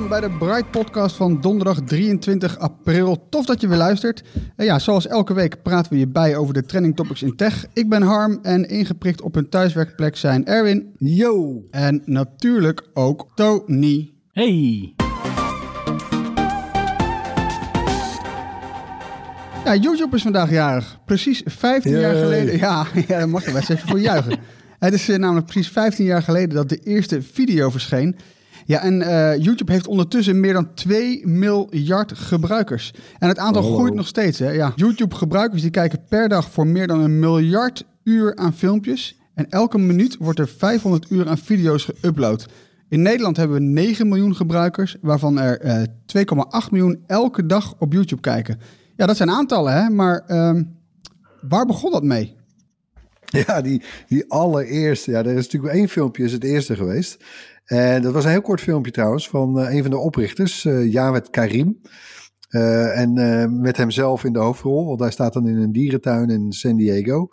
Welkom bij de Bright Podcast van donderdag 23 april. Tof dat je weer luistert. En ja, zoals elke week praten we je bij over de trending topics in tech. Ik ben Harm en ingeprikt op hun thuiswerkplek zijn Erwin. Yo! En natuurlijk ook Tony. Hey. Ja, YouTube is vandaag jarig. Precies 15 jaar geleden. Ja, ja daar mag je best even voor juichen. Het is eh, namelijk precies 15 jaar geleden dat de eerste video verscheen. Ja, en eh, YouTube heeft ondertussen meer dan 2 miljard gebruikers. En het aantal groeit nog steeds. Hè? Ja, YouTube-gebruikers die kijken per dag voor meer dan een miljard uur aan filmpjes. En elke minuut wordt er 500 uur aan video's geüpload. In Nederland hebben we 9 miljoen gebruikers, waarvan er eh 2,8 miljoen elke dag op YouTube kijken. Ja, dat zijn aantallen, hè? Maar ehm, waar begon dat mee? Ja, die, die allereerste. Ja, er is natuurlijk één filmpje, is het eerste geweest. En dat was een heel kort filmpje trouwens van eh, een van de oprichters, eh Jawed Karim. Eh, en eh, met hemzelf in de hoofdrol, want hij staat dan in een dierentuin in San Diego.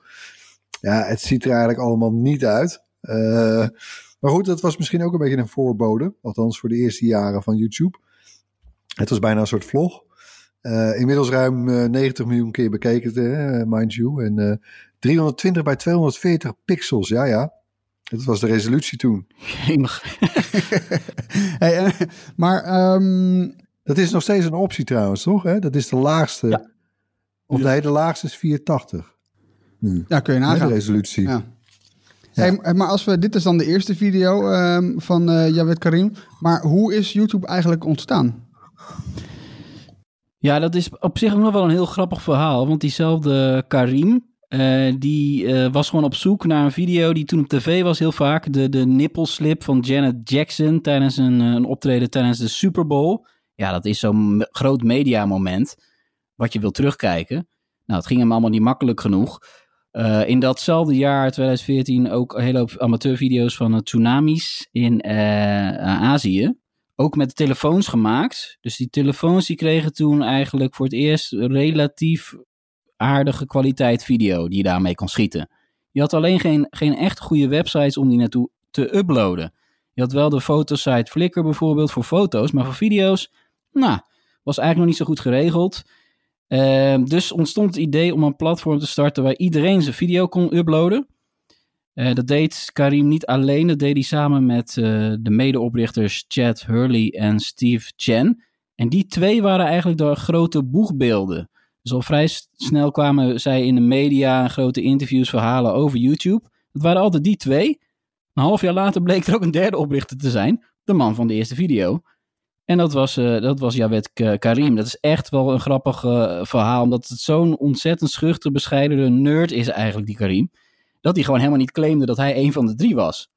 Ja, het ziet er eigenlijk allemaal niet uit. Eh, maar goed, dat was misschien ook een beetje een voorbode. Althans voor de eerste jaren van YouTube. Het was bijna een soort vlog. Eh, inmiddels ruim eh, 90 miljoen keer bekeken, eh, mind you. En eh, 320 bij 240 pixels, ja ja. Dat was de resolutie toen. Jemig. Hey, eh, maar ehm, Dat is nog steeds een optie trouwens, toch? Hè? Dat is de laagste. Of nee, de laagste is 480. Nu. ja, kun je nagaan. de resolutie. Ja. Hey, maar als we, dit is dan de eerste video ehm, van eh Jawed Karim. Maar hoe is YouTube eigenlijk ontstaan? Ja, dat is op zich ook nog wel een heel grappig verhaal. Want diezelfde Karim, eh, die eh, was gewoon op zoek naar een video die toen op tv was heel vaak. De, de nippelslip van Janet Jackson tijdens een, eh, een optreden tijdens de Super Bowl. Ja, dat is zo'n groot mediamoment wat je wil terugkijken. Nou, het ging hem allemaal niet makkelijk genoeg. In datzelfde jaar, 2014, ook een hele hoop amateurvideo's van tsunamis in Azië ook met telefoons gemaakt. Dus die telefoons die kregen toen eigenlijk voor het eerst relatief aardige kwaliteit video die je daarmee kon schieten. Je had alleen geen, geen echt goede websites om die naartoe te uploaden. Je had wel de fotosite Flickr bijvoorbeeld voor foto's, maar voor video's, nou, was eigenlijk nog niet zo goed geregeld. Ehm, dus ontstond het idee om een platform te starten waar iedereen zijn video kon uploaden. Eh, dat deed Karim niet alleen, dat deed hij samen met eh, de medeoprichters Chad Hurley en Steve Chen. En die twee waren eigenlijk de grote boegbeelden. Dus al vrij snel kwamen zij in de media grote interviews, verhalen over YouTube. Het waren altijd die twee. Een half jaar later bleek er ook een derde oprichter te zijn, de man van de eerste video. En dat was, eh dat was Jawed Karim. Dat is echt wel een grappig eh, verhaal, omdat het zo'n ontzettend schuchter, bescheiden nerd is eigenlijk, die Karim dat hij gewoon helemaal niet claimde dat hij een van de drie was.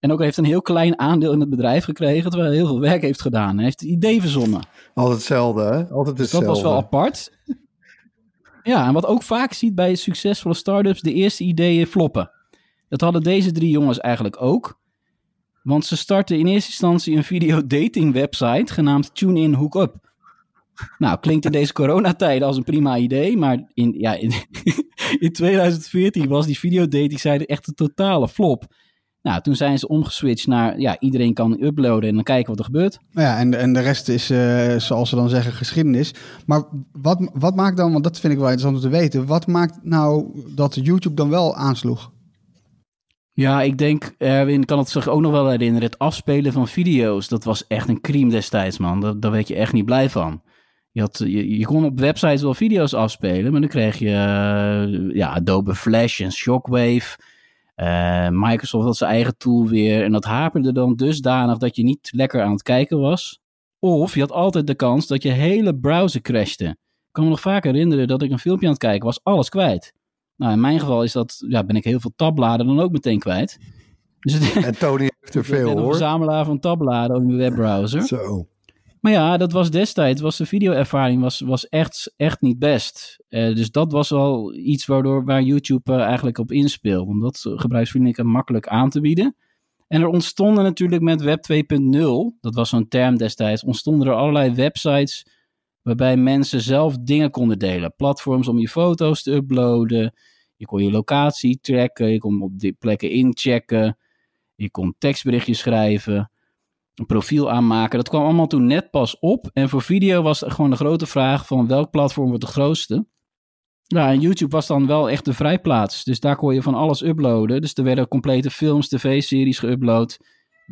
En ook heeft een heel klein aandeel in het bedrijf gekregen, terwijl hij heel veel werk heeft gedaan. En heeft het idee verzonnen. Altijd hetzelfde, hè? Altijd Dus dat hetzelfde. was wel apart. Ja, en wat ook vaak ziet bij succesvolle start-ups, de eerste ideeën floppen. Dat hadden deze drie jongens eigenlijk ook. Want ze startten in eerste instantie een videodating website genaamd TuneIn Hookup. Nou, klinkt in deze coronatijden als een prima idee, maar in, ja, in, in 2014 was die videodating site echt een totale flop. Nou, toen zijn ze omgeswitcht naar, ja, iedereen kan uploaden en dan kijken wat er gebeurt. Ja, en, en de rest is, eh, zoals ze dan zeggen, geschiedenis. Maar wat, wat maakt dan, want dat vind ik wel interessant om te weten, wat maakt nou dat YouTube dan wel aansloeg? Ja, ik denk, Erwin kan het zich ook nog wel herinneren. Het afspelen van video's, dat was echt een crime destijds, man. Daar, daar werd je echt niet blij van. Je, had, je, je kon op websites wel video's afspelen, maar dan kreeg je eh, ja, Adobe Flash en Shockwave. Eh, Microsoft had zijn eigen tool weer. En dat haperde dan dusdanig dat je niet lekker aan het kijken was. Of je had altijd de kans dat je hele browser crashte. Ik kan me nog vaak herinneren dat ik een filmpje aan het kijken was, alles kwijt. Nou, in mijn geval is dat, ja, ben ik heel veel tabbladen dan ook meteen kwijt. Dus het, En Tony heeft er ik ben veel een hoor. verzamelaar van tabbladen in de webbrowser. Zo. Maar ja, dat was destijds, was de videoervaring was, was echt, echt niet best. Eh, dus dat was wel iets waardoor, waar YouTube eh, eigenlijk op inspeelt. Om dat gebruiksvriendelijk en makkelijk aan te bieden. En er ontstonden natuurlijk met Web 2.0, dat was zo'n term destijds, ontstonden er allerlei websites waarbij mensen zelf dingen konden delen. Platforms om je foto's te uploaden. Je kon je locatie tracken, je kon op die plekken inchecken. Je kon tekstberichtjes schrijven een profiel aanmaken. Dat kwam allemaal toen net pas op. En voor video was het gewoon de grote vraag van welk platform wordt de grootste. Ja, en YouTube was dan wel echt de vrijplaats. Dus daar kon je van alles uploaden. Dus er werden complete films, tv-series geüpload.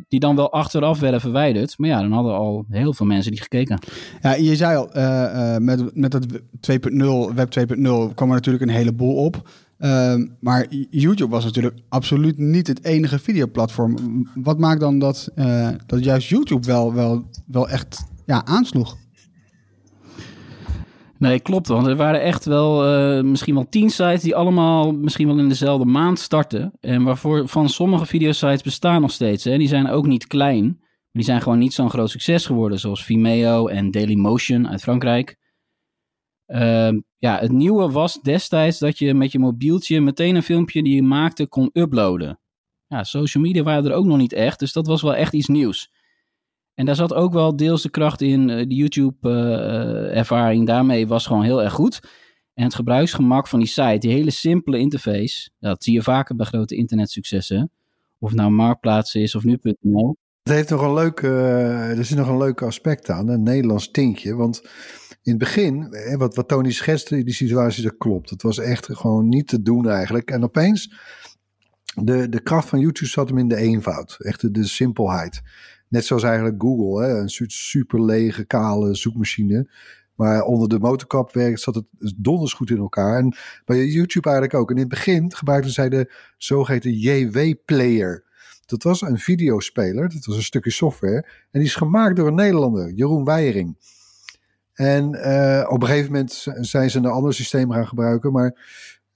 Die dan wel achteraf werden verwijderd. Maar ja, dan hadden al heel veel mensen die gekeken. Ja, je zei al, eh, eh, met, met dat 2.0, Web 2.0 kwam er natuurlijk een heleboel op. Ehm, maar YouTube was natuurlijk absoluut niet het enige videoplatform. Wat maakt dan dat, eh, dat juist YouTube wel, wel, wel echt ja, aansloeg? Nee, klopt. Want er waren echt wel eh, misschien wel tien sites die allemaal misschien wel in dezelfde maand starten. En waarvoor van sommige videosites bestaan nog steeds. Hè. Die zijn ook niet klein. Die zijn gewoon niet zo'n groot succes geworden. Zoals Vimeo en Dailymotion uit Frankrijk. Ehm, ja, het nieuwe was destijds dat je met je mobieltje meteen een filmpje die je maakte kon uploaden. Ja, social media waren er ook nog niet echt. Dus dat was wel echt iets nieuws. En daar zat ook wel deels de kracht in. eh, De YouTube-ervaring daarmee was gewoon heel erg goed. En het gebruiksgemak van die site, die hele simpele interface. Dat zie je vaker bij grote internetsuccessen. Of het nou Marktplaats is of nu.nl. Het heeft nog een leuk, eh, er zit nog een leuk aspect aan, een Nederlands tintje. Want in het begin, wat, wat Tony schetste, die situatie, dat klopt. Het was echt gewoon niet te doen eigenlijk. En opeens, de, de kracht van YouTube zat hem in de eenvoud. Echt de, de simpelheid. Net zoals eigenlijk Google, hè, een super lege, kale zoekmachine. Maar onder de motorkap werkt, zat het donders goed in elkaar. En bij YouTube eigenlijk ook. En in het begin gebruikten zij de zogeheten JW-player. Dat was een videospeler, dat was een stukje software. En die is gemaakt door een Nederlander, Jeroen Weijering. En eh, op een gegeven moment zijn ze een ander systeem gaan gebruiken. Maar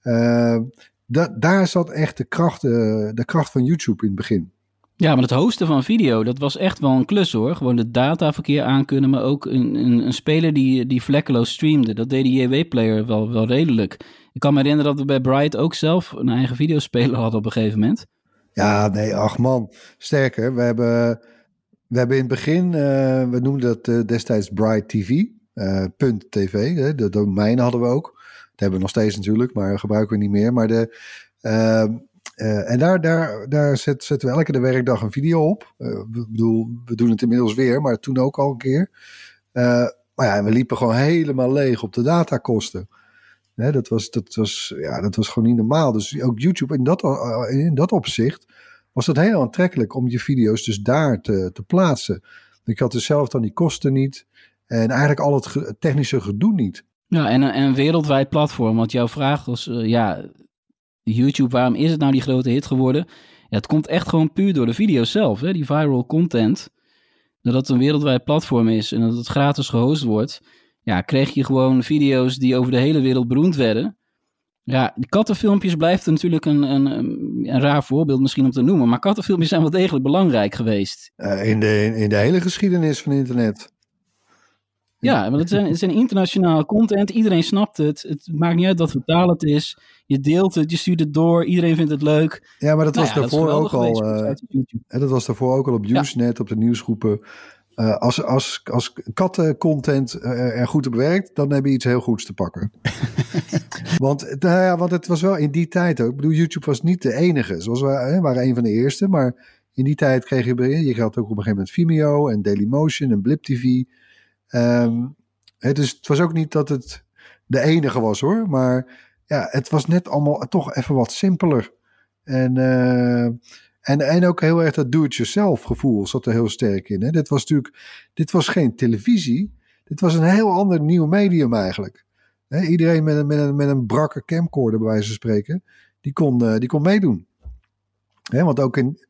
eh, da- daar zat echt de kracht, eh, de kracht van YouTube in het begin. Ja, maar het hosten van video, dat was echt wel een klus hoor. Gewoon het dataverkeer aankunnen, maar ook een, een, een speler die, die vlekkeloos streamde. Dat deed de JW-player wel, wel redelijk. Ik kan me herinneren dat we bij Bright ook zelf een eigen videospeler hadden op een gegeven moment. Ja, nee, ach man. Sterker, we hebben, we hebben in het begin, eh, we noemden dat eh, destijds Bright TV, eh, punt .tv. Hè, de domein hadden we ook. Dat hebben we nog steeds natuurlijk, maar gebruiken we niet meer. Maar de, ehm, eh, en daar, daar, daar zet, zetten we elke de werkdag een video op. Ik bedoel, we doen het inmiddels weer, maar toen ook al een keer. Maar ja, we liepen gewoon helemaal leeg op de datakosten. Dat, was, dat, was, ja, dat was gewoon niet normaal. Dus ook YouTube in dat, eh, in dat opzicht was het heel aantrekkelijk om je video's dus daar te, te plaatsen. Ik had dus zelf dan die kosten niet. En eigenlijk al het technische gedoe niet. Ja, en, een- en een wereldwijd platform. Want jouw vraag was, eh, ja, YouTube, waarom is het nou die grote hit geworden? Ja, het komt echt gewoon puur door de video's zelf, hè? die viral content. Dat het een wereldwijd platform is en dat het gratis gehost wordt. Ja, kreeg je gewoon video's die over de hele wereld beroemd werden. Ja, die kattenfilmpjes blijft natuurlijk een, een, een raar voorbeeld misschien om te noemen. Maar kattenfilmpjes zijn wel degelijk belangrijk geweest. Eh, in, de, in de hele geschiedenis van internet. Ja, want het zijn, het zijn internationale content. Iedereen snapt het. Het maakt niet uit wat voor taal het is. Je deelt het, je stuurt het door. Iedereen vindt het leuk. Ja, maar dat Nou was ja, dat daarvoor ook al. eh, dat was daarvoor ook al op Usenet, op de nieuwsgroepen. Uh, als, als, als kattencontent uh, er goed op werkt, dan heb je iets heel goeds te pakken. want, nou ja, want het was wel in die tijd ook. Ik bedoel, YouTube was niet de enige. Zoals we hè, waren een van de eerste, maar in die tijd kreeg je, je had ook op een gegeven moment Vimeo en Dailymotion en Blip TV. Um, ehm, het, dus het was ook niet dat het de enige was hoor, maar ja, het was net allemaal toch even wat simpeler. En, uh, en, en ook heel erg dat do-it-yourself gevoel zat er heel sterk in. Hè? Dit was natuurlijk, dit was geen televisie. Dit was een heel ander nieuw medium eigenlijk. Hè? Iedereen met een, met, een, met een brakke camcorder bij wijze spreken, die kon, uh, die kon meedoen. Hè? Want ook in,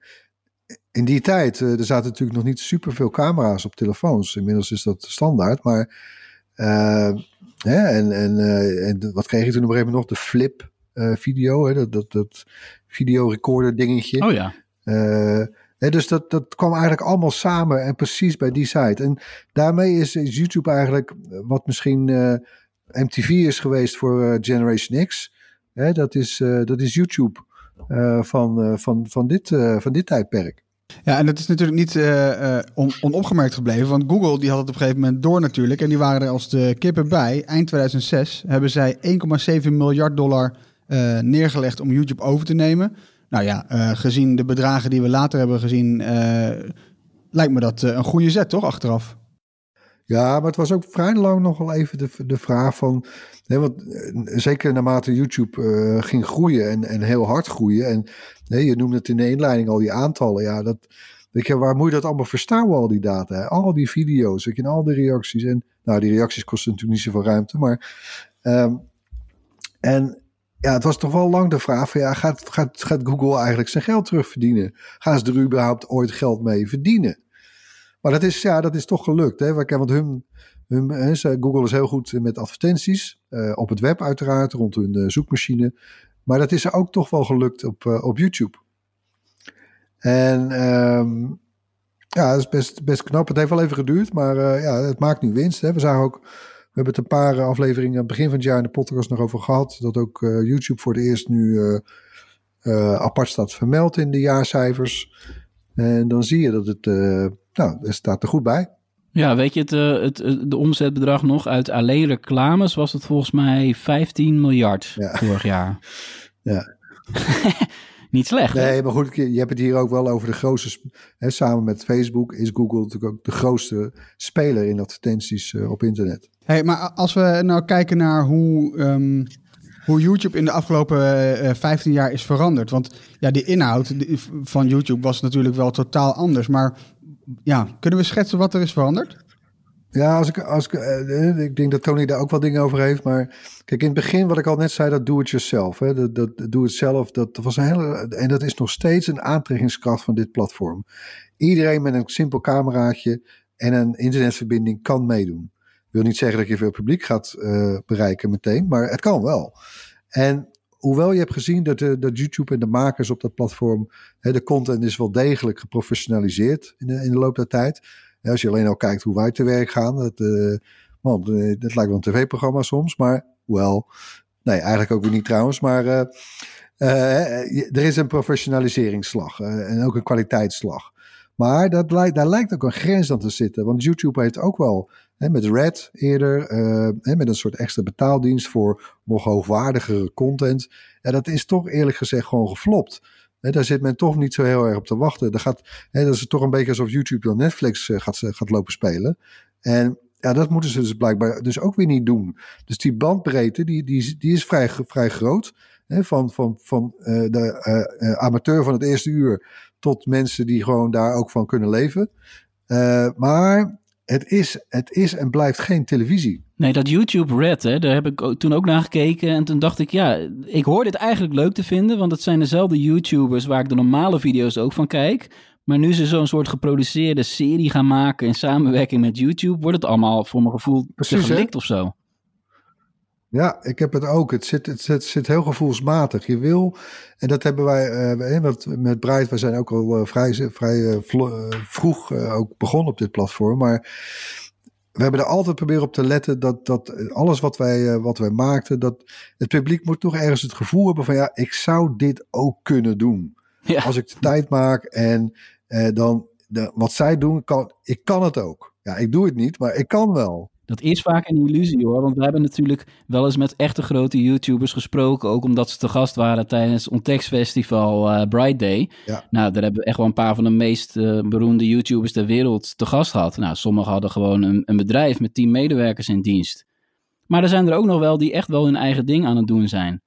in die tijd, uh, er zaten natuurlijk nog niet superveel camera's op telefoons. Inmiddels is dat standaard, maar... Uh, hè? En, en, en wat kreeg je toen op een gegeven moment nog? De flip video, hè? Dat, dat, dat videorecorder dingetje. Oh ja. Uh, dus dat, dat kwam eigenlijk allemaal samen en precies bij die site. En daarmee is, YouTube eigenlijk wat misschien eh, MTV is geweest voor Generation X. Dat, is, dat is YouTube van, van, van, dit, van dit tijdperk. Ja, en dat is natuurlijk niet on, onopgemerkt gebleven. Want Google die had het op een gegeven moment door natuurlijk. En die waren er als de kippen bij. Eind 2006 hebben zij 1,7 miljard dollar neergelegd om YouTube over te nemen. Nou ja, uh, gezien de bedragen die we later hebben gezien, uh, lijkt me dat uh, een goede zet, toch, achteraf? Ja, maar het was ook vrij lang nog wel even de, de vraag van... Hè, want, zeker naarmate YouTube ging groeien en, en heel hard groeien... en je noemde het in de inleiding al die aantallen, ja, dat... Weet je, waar moet je dat allemaal verstouwen, al die data? Al die video's, weet je, en al die reacties. En, nou, die reacties kosten natuurlijk niet zoveel ruimte, maar... Um, en ja, het was toch wel lang de vraag ja, gaat, gaat, gaat Google eigenlijk zijn geld terugverdienen? Gaan ze er überhaupt ooit geld mee verdienen? Maar dat is, ja, dat is toch gelukt. Hè? Want hun, hun, Google is heel goed met advertenties. Uh, op het web uiteraard, rond hun uh, zoekmachine. Maar dat is er ook toch wel gelukt op, uh, op YouTube. En um, ja, dat is best, best knap. Het heeft wel even geduurd, maar ja, het maakt nu winst. Hè? We zagen ook we hebben het een paar afleveringen begin van het jaar in de podcast nog over gehad. Dat ook uh, YouTube voor het eerst nu uh, uh, apart staat vermeld in de jaarcijfers. En dan zie je dat het, nou, het staat er goed bij. Ja, weet je, het, het, de omzetbedrag nog uit alleen reclames was het volgens mij 15 miljard ja. vorig jaar. Ja. niet slecht. Nee, maar goed, je hebt het hier ook wel over de grootste. Hè, samen met Facebook is Google natuurlijk ook de grootste speler in advertenties uh, op internet. Hey, maar als we nou kijken naar hoe, um, hoe YouTube in de afgelopen uh, eh, 15 jaar is veranderd. Want ja, de inhoud van YouTube was natuurlijk wel totaal anders. Maar ja, kunnen we schetsen wat er is veranderd? Ja, als ik, als ik, uh, ik denk dat Tony daar ook wel dingen over heeft. Maar kijk, in het begin, wat ik al net zei, dat do it yourself. Hè, dat, dat do it zelf, dat was een hele. En dat is nog steeds een aantrekkingskracht van dit platform. Iedereen met een simpel cameraatje en een internetverbinding kan meedoen. wil niet zeggen dat je veel publiek gaat uh, bereiken meteen, maar het kan wel. En hoewel je hebt gezien dat, de, dat YouTube en de makers op dat platform, hè, de content is wel degelijk geprofessionaliseerd in de, in de loop der tijd als je alleen al kijkt hoe wij te werk gaan, dat, uh, man, eh, dat lijkt wel een tv-programma soms, maar wel, nee, eigenlijk ook weer niet trouwens, maar uh, er is een professionaliseringsslag en ook een kwaliteitsslag. Maar dat lijkt, daar lijkt ook een grens aan te zitten, want YouTube heeft ook wel met Red eerder, hè, met een soort extra betaaldienst voor nog hoogwaardigere content. Ja, dat is toch eerlijk gezegd gewoon geflopt daar zit men toch niet zo heel erg op te wachten. Dat, gaat, dat is toch een beetje alsof YouTube dan Netflix uh, gaat, gaat lopen spelen. En ja, dat moeten ze dus blijkbaar dus ook weer niet doen. Dus die bandbreedte, die, die, die is vrij, vrij groot. van van, van uh, de amateur van het eerste uur tot mensen die gewoon daar ook van kunnen leven. maar het is, het is en blijft geen televisie. Nee, dat YouTube Red, hè, daar heb ik toen ook naar gekeken. En toen dacht ik, ja, ik hoor dit eigenlijk leuk te vinden. Want het zijn dezelfde YouTubers waar ik de normale video's ook van kijk. Maar nu ze zo'n soort geproduceerde serie gaan maken in samenwerking met YouTube, wordt het allemaal voor mijn gevoel Precies, gelikt of zo. Ja, ik heb het ook. Het zit, het, zit, zit heel gevoelsmatig. Je wil, en dat hebben wij uh, met, met Bright, we zijn ook al uh, vrij, vrij uh, vroeg ook begonnen op dit platform. Maar we hebben er altijd proberen op te letten dat, dat alles wat wij, wat wij maakten, dat het publiek moet toch ergens het gevoel hebben van ja, ik zou dit ook kunnen doen. Ja. Als ik de tijd maak en dan de, wat zij doen, kan, ik kan het ook. Ja, ik doe het niet, maar ik kan wel. Dat is vaak een illusie hoor, want we hebben natuurlijk wel eens met echte grote YouTubers gesproken, ook omdat ze te gast waren tijdens Ontext Festival uh, Bright Day. Ja. Nou, daar hebben we echt wel een paar van de meest uh, beroemde YouTubers ter wereld te gast gehad. Nou, sommigen hadden gewoon een, een bedrijf met tien medewerkers in dienst. Maar er zijn er ook nog wel die echt wel hun eigen ding aan het doen zijn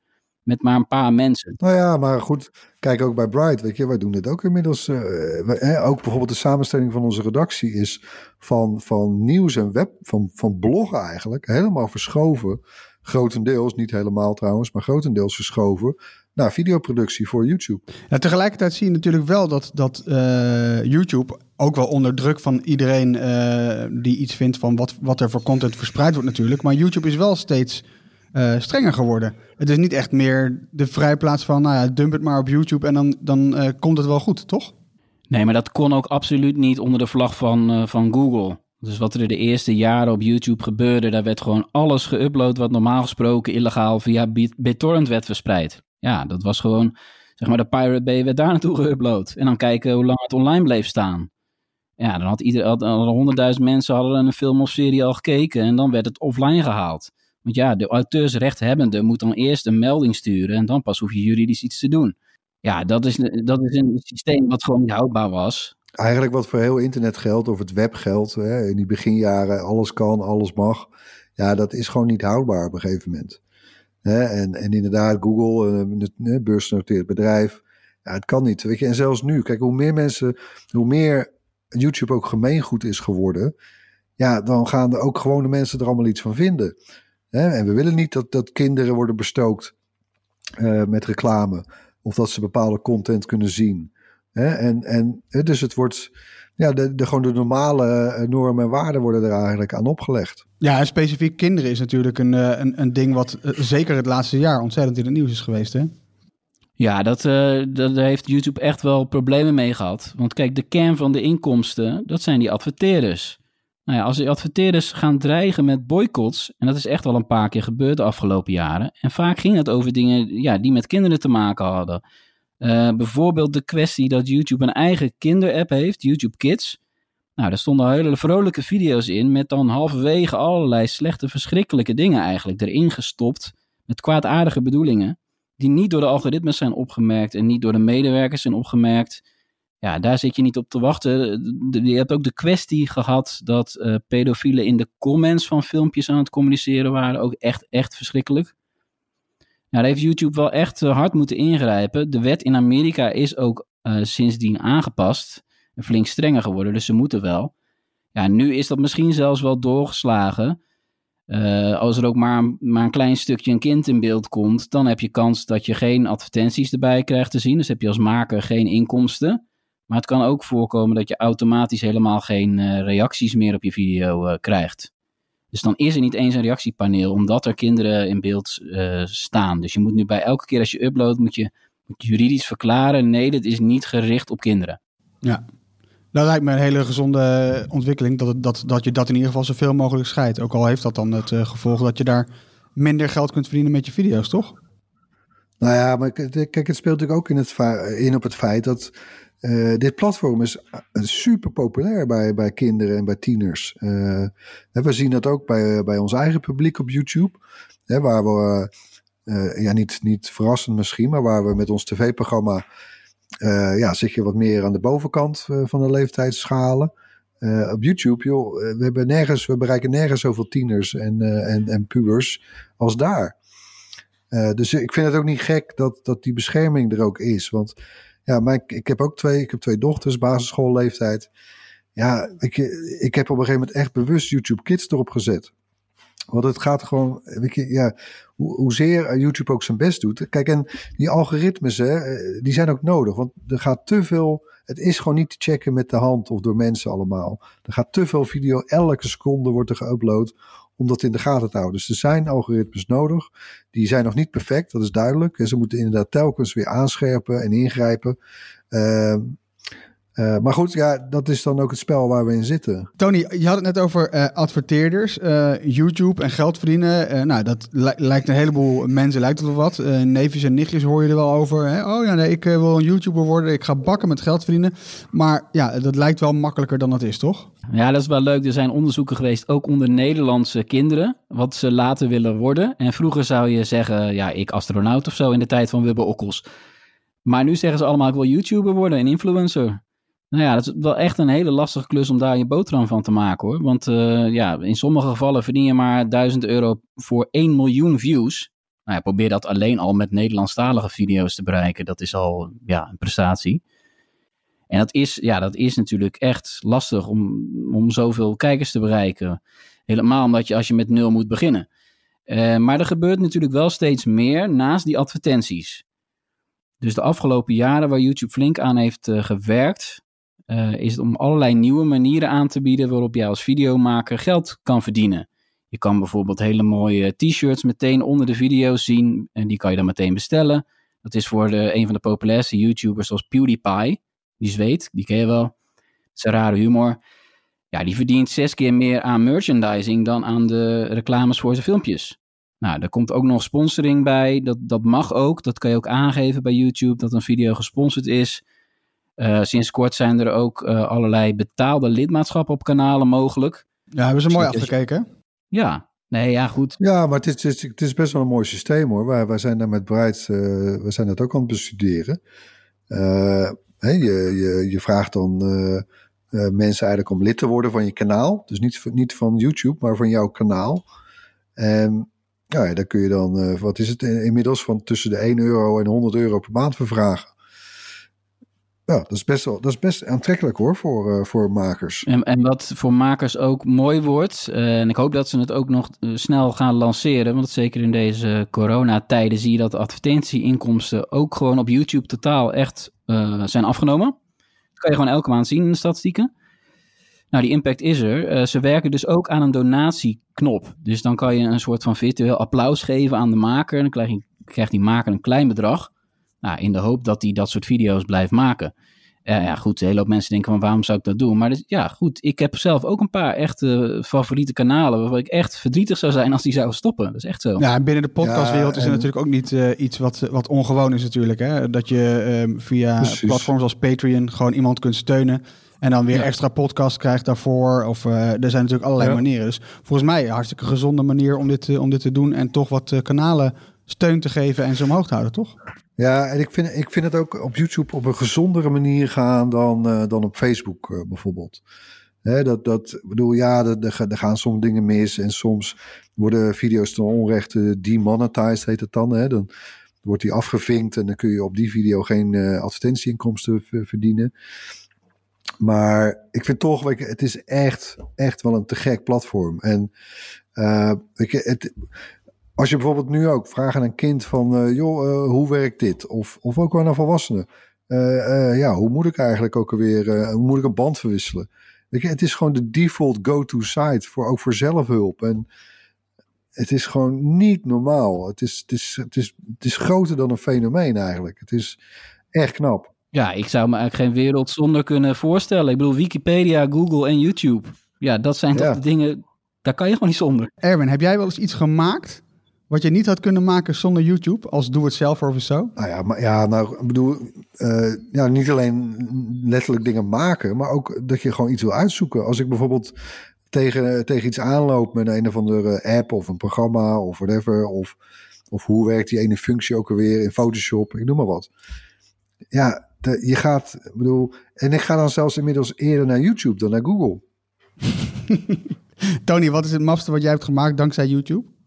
met maar een paar mensen. Nou ja, maar goed, kijk ook bij Bright, weet je, wij doen dit ook inmiddels. Uh, ook bijvoorbeeld de samenstelling van onze redactie is van, van nieuws en web, van, van bloggen eigenlijk, helemaal verschoven. Grotendeels, niet helemaal trouwens, maar grotendeels verschoven naar videoproductie voor YouTube. Ja, tegelijkertijd zie je natuurlijk wel dat, dat uh, YouTube ook wel onder druk van iedereen uh, die iets vindt van wat, wat er voor content verspreid wordt natuurlijk. Maar YouTube is wel steeds uh, strenger geworden. Het is niet echt meer de vrijplaats van, nou ja, dump het maar op YouTube en dan, dan uh, komt het wel goed, toch? Nee, maar dat kon ook absoluut niet onder de vlag van, uh, van Google. Dus wat er de eerste jaren op YouTube gebeurde, daar werd gewoon alles geüpload wat normaal gesproken illegaal via BitTorrent werd verspreid. Ja, dat was gewoon, zeg maar, de Pirate Bay werd daar naartoe geüpload. En dan kijken hoe lang het online bleef staan. Ja, dan had ieder, honderdduizend mensen hadden een film of serie al gekeken en dan werd het offline gehaald. Ja, de auteursrechthebbende moet dan eerst een melding sturen en dan pas hoef je juridisch iets te doen. Ja, dat is, dat is een systeem wat gewoon niet houdbaar was. Eigenlijk wat voor heel internet geldt, of het web geldt, hè, in die beginjaren, alles kan, alles mag. Ja, dat is gewoon niet houdbaar op een gegeven moment. Hè, en, en inderdaad, Google, een beursgenoteerd bedrijf, ja, het kan niet. Weet je, en zelfs nu, kijk, hoe meer mensen, hoe meer YouTube ook gemeengoed is geworden, ja, dan gaan er ook gewone mensen er allemaal iets van vinden. En we willen niet dat, dat kinderen worden bestookt uh, met reclame. Of dat ze bepaalde content kunnen zien. En, en, dus het wordt, ja, de, de, gewoon de normale eh, normen en waarden worden er eigenlijk aan opgelegd. Ja, en specifiek kinderen is natuurlijk een, eh, een, een ding wat zeker het laatste jaar ontzettend in het nieuws is geweest. Hè? Ja, dat, uh, dat, daar heeft YouTube echt wel problemen mee gehad. Want kijk, de kern van de inkomsten, dat zijn die adverteerders. Nou ja, als die adverteerders gaan dreigen met boycotts, en dat is echt wel een paar keer gebeurd de afgelopen jaren, en vaak ging het over dingen ja, die met kinderen te maken hadden. Uh, bijvoorbeeld de kwestie dat YouTube een eigen kinderapp heeft, YouTube Kids. Nou, daar stonden hele vrolijke video's in met dan halverwege allerlei slechte, verschrikkelijke dingen eigenlijk erin gestopt. Met kwaadaardige bedoelingen, die niet door de algoritmes zijn opgemerkt en niet door de medewerkers zijn opgemerkt ja, daar zit je niet op te wachten. Je hebt ook de kwestie gehad dat uh, pedofielen in de comments van filmpjes aan het communiceren waren. Ook echt, echt verschrikkelijk. Nou, daar heeft YouTube wel echt uh, hard moeten ingrijpen. De wet in Amerika is ook uh, sindsdien aangepast. En flink strenger geworden, dus ze moeten wel. Ja, nu is dat misschien zelfs wel doorgeslagen. als er ook maar, maar een klein stukje een kind in beeld komt, dan heb je kans dat je geen advertenties erbij krijgt te zien. Dus heb je als maker geen inkomsten. Maar het kan ook voorkomen dat je automatisch helemaal geen uh, reacties meer op je video uh, krijgt. Dus dan is er niet eens een reactiepaneel, omdat er kinderen in beeld uh, staan. Dus je moet nu bij elke keer als je uploadt, moet je, moet je juridisch verklaren: nee, dit is niet gericht op kinderen. Ja, dat lijkt me een hele gezonde ontwikkeling, dat, het, dat, dat je dat in ieder geval zoveel mogelijk scheidt. Ook al heeft dat dan het gevolg dat je daar minder geld kunt verdienen met je video's, toch? Nou ja, maar kijk, het speelt natuurlijk ook in, het, in op het feit dat uh, dit platform is uh, super populair bij, bij kinderen en bij tieners. Uh, we zien dat ook bij, bij ons eigen publiek op YouTube. Hè, waar we, ja, niet, niet verrassend misschien, maar waar we met ons tv-programma. ja, zit wat meer aan de bovenkant van de leeftijdsschalen. op YouTube, joh, we, hebben nergens, we bereiken nergens zoveel tieners en, en, en pubers als daar. dus ik vind het ook niet gek dat, dat die bescherming er ook is. Want ja, maar ik, heb ook twee, ik heb twee dochters, basisschoolleeftijd. Ja, ik, ik heb op een gegeven moment echt bewust YouTube Kids erop gezet. Want het gaat gewoon, weet ja, hoe, hoezeer YouTube ook zijn best doet. Kijk, en die algoritmes, hè, die zijn ook nodig. Want er gaat te veel, het is gewoon niet te checken met de hand of door mensen allemaal. Er gaat te veel video, elke seconde wordt er geüpload om dat in de gaten te houden. Dus er zijn algoritmes nodig. Die zijn nog niet perfect, dat is duidelijk. En ze moeten inderdaad telkens weer aanscherpen en ingrijpen. Uh, Uh, maar goed, ja, dat is dan ook het spel waar we in zitten. Tony, je had het net over uh, adverteerders, uh, YouTube en geld verdienen. nou, dat li lijkt een heleboel mensen, lijkt het wel wat. neefjes en nichtjes hoor je er wel over. Hè? Oh ja, nee, ik wil een YouTuber worden, ik ga bakken met geld verdienen. Maar ja, dat lijkt wel makkelijker dan dat is, toch? Ja, dat is wel leuk. Er zijn onderzoeken geweest, ook onder Nederlandse kinderen, wat ze later willen worden. En vroeger zou je zeggen, ja, ik astronaut of zo in de tijd van Wubbe Okkels. Maar nu zeggen ze allemaal, ik wil YouTuber worden en influencer. Nou ja, dat is wel echt een hele lastige klus om daar je boterham van te maken hoor. Want uh, ja, in sommige gevallen verdien je maar 1000 euro voor 1 miljoen views. Nou ja, probeer dat alleen al met Nederlandstalige video's te bereiken. Dat is al ja, een prestatie. En dat is, ja, dat is natuurlijk echt lastig om, om zoveel kijkers te bereiken. Helemaal omdat je als je met nul moet beginnen. Uh, maar er gebeurt natuurlijk wel steeds meer naast die advertenties. Dus de afgelopen jaren waar YouTube flink aan heeft uh, gewerkt, uh, is het om allerlei nieuwe manieren aan te bieden waarop jij als videomaker geld kan verdienen. Je kan bijvoorbeeld hele mooie t-shirts meteen onder de video's zien en die kan je dan meteen bestellen. Dat is voor de, een van de populairste YouTubers zoals PewDiePie, die zweet, die ken je wel. Een rare humor. Ja, die verdient zes keer meer aan merchandising dan aan de reclames voor zijn filmpjes. Nou, er komt ook nog sponsoring bij. Dat, dat mag ook. Dat kan je ook aangeven bij YouTube dat een video gesponsord is. Uh, sinds kort zijn er ook uh, allerlei betaalde lidmaatschappen op kanalen mogelijk. Ja, hebben ze mooi afgekeken. Ja, nee, ja, goed. Ja, maar het is, het is, best wel een mooi systeem hoor. Wij, wij zijn daar met Bright, uh, we zijn dat ook aan het bestuderen. Hey, je, je, je vraagt dan mensen eigenlijk om lid te worden van je kanaal. Dus niet, niet van YouTube, maar van jouw kanaal. En ja, daar kun je dan, wat is het inmiddels, van tussen de 1 euro en 100 euro per maand vervragen. Ja, dat is best, wel, dat is best aantrekkelijk hoor voor, uh, voor makers. En, en wat voor makers ook mooi wordt, uh, en ik hoop dat ze het ook nog uh, snel gaan lanceren, want zeker in deze coronatijden zie je dat advertentieinkomsten ook gewoon op YouTube totaal echt zijn afgenomen. Dat kan je gewoon elke maand zien in de statistieken. Nou, die impact is er. ze werken dus ook aan een donatieknop. Dus dan kan je een soort van virtueel applaus geven aan de maker. En dan krijg je, krijgt die maker een klein bedrag. Nou, in de hoop dat hij dat soort video's blijft maken. Uh, ja, goed, een hele hoop mensen denken van waarom zou ik dat doen? Maar dus, ja, goed, ik heb zelf ook een paar echte favoriete kanalen waarvan ik echt verdrietig zou zijn als die zouden stoppen. Dat is echt zo. Ja, en binnen de podcastwereld is er natuurlijk ook niet uh, iets wat, wat ongewoon is natuurlijk. Hè? Dat je um, via Precies. platforms als Patreon gewoon iemand kunt steunen. En dan weer ja. extra podcast krijgt daarvoor. Of uh, er zijn natuurlijk allerlei ja. manieren. Dus volgens mij een hartstikke gezonde manier om dit, om dit te doen. En toch wat kanalen steun te geven en ze omhoog te houden, toch? Ja, en ik vind, ik vind het ook op YouTube op een gezondere manier gaan dan, uh, dan op Facebook uh, bijvoorbeeld. Hè, dat, dat bedoel, ja, er, gaan soms dingen mis en soms worden video's ten onrechte demonetized, heet het dan. Hè? Dan wordt die afgevinkt en dan kun je op die video geen uh, advertentieinkomsten verdienen. Maar ik vind toch, het is echt, echt wel een te gek platform. En uh, ik, het, als je bijvoorbeeld nu ook vraagt aan een kind van, uh, joh, uh, hoe werkt dit? Of, of ook wel een volwassene. Uh, ja, hoe moet ik eigenlijk ook alweer, hoe moet ik een band verwisselen? Je, het is gewoon de default go-to site, voor, ook voor zelfhulp. En het is gewoon niet normaal. Het is, het, is, het, is, het is groter dan een fenomeen eigenlijk. Het is echt knap. Ja, ik zou me eigenlijk geen wereld zonder kunnen voorstellen. Ik bedoel, Wikipedia, Google en YouTube. Ja, dat zijn toch ja. de dingen, daar kan je gewoon niet zonder. Erwin, heb jij wel eens iets gemaakt wat je niet had kunnen maken zonder YouTube, als doe het zelf of zo? Nou ja, maar ja, nou, ik bedoel, uh, ja, niet alleen letterlijk dingen maken, maar ook dat je gewoon iets wil uitzoeken. Als ik bijvoorbeeld tegen, tegen iets aanloop met een of andere app of een programma of whatever, of, of hoe werkt die ene functie ook alweer in Photoshop, ik noem maar wat. Ja, de, je gaat, ik bedoel, en ik ga dan zelfs inmiddels eerder naar YouTube dan naar Google. Tony, wat is het mafste wat jij hebt gemaakt dankzij YouTube?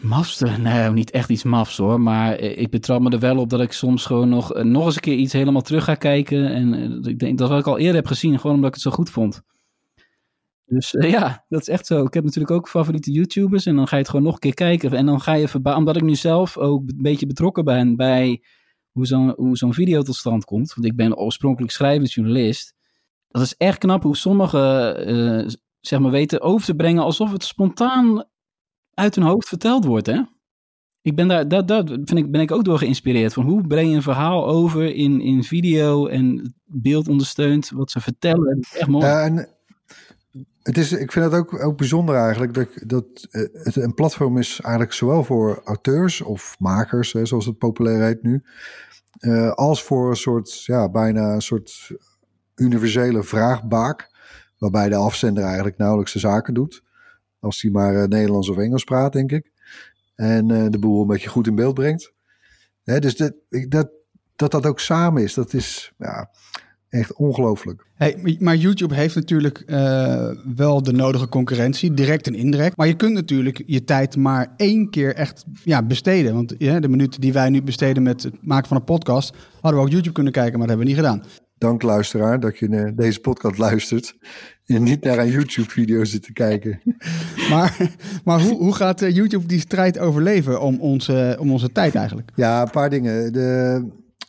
Mafste? Nee, niet echt iets mafs hoor. Maar ik betrap me er wel op dat ik soms gewoon nog, eh, nog eens een keer iets helemaal terug ga kijken. En eh, ik denk dat wat ik al eerder heb gezien, gewoon omdat ik het zo goed vond. Dus ja, dat is echt zo. Ik heb natuurlijk ook favoriete YouTubers. En dan ga je het gewoon nog een keer kijken. En dan ga je verbazen, omdat ik nu zelf ook een beetje betrokken ben bij hoe zo'n hoe zo'n video tot stand komt. Want ik ben oorspronkelijk schrijvend journalist. Dat is echt knap hoe sommigen, zeg maar, weten over te brengen alsof het spontaan uit hun hoofd verteld wordt, hè? Ik ben daar, dat, dat vind ik, ben ik ook door geïnspireerd. Van hoe breng je een verhaal over in, in video en beeld ondersteunt wat ze vertellen. Echt mooi. Ja, en het is, ik vind het ook, ook bijzonder eigenlijk dat, dat eh, het een platform is eigenlijk zowel voor auteurs of makers, hè, zoals het populair heet nu, eh, als voor een soort, ja, bijna een soort universele vraagbaak, waarbij de afzender eigenlijk nauwelijks de zaken doet, als hij maar eh, Nederlands of Engels praat, denk ik. En eh, de boel een beetje goed in beeld brengt. Hè, dus dat, dat, dat dat ook samen is, dat is ja, echt ongelooflijk. Hey, maar YouTube heeft natuurlijk eh, wel de nodige concurrentie, direct en indirect. Maar je kunt natuurlijk je tijd maar één keer echt ja, besteden. Want de minuten die wij nu besteden met het maken van een podcast, hadden we ook YouTube kunnen kijken, maar dat hebben we niet gedaan. Dank luisteraar dat je naar deze podcast luistert en niet naar een YouTube-video zit te kijken. Maar, maar hoe, hoe gaat eh, YouTube die strijd overleven om onze, om onze tijd eigenlijk? Ja, een paar dingen. De,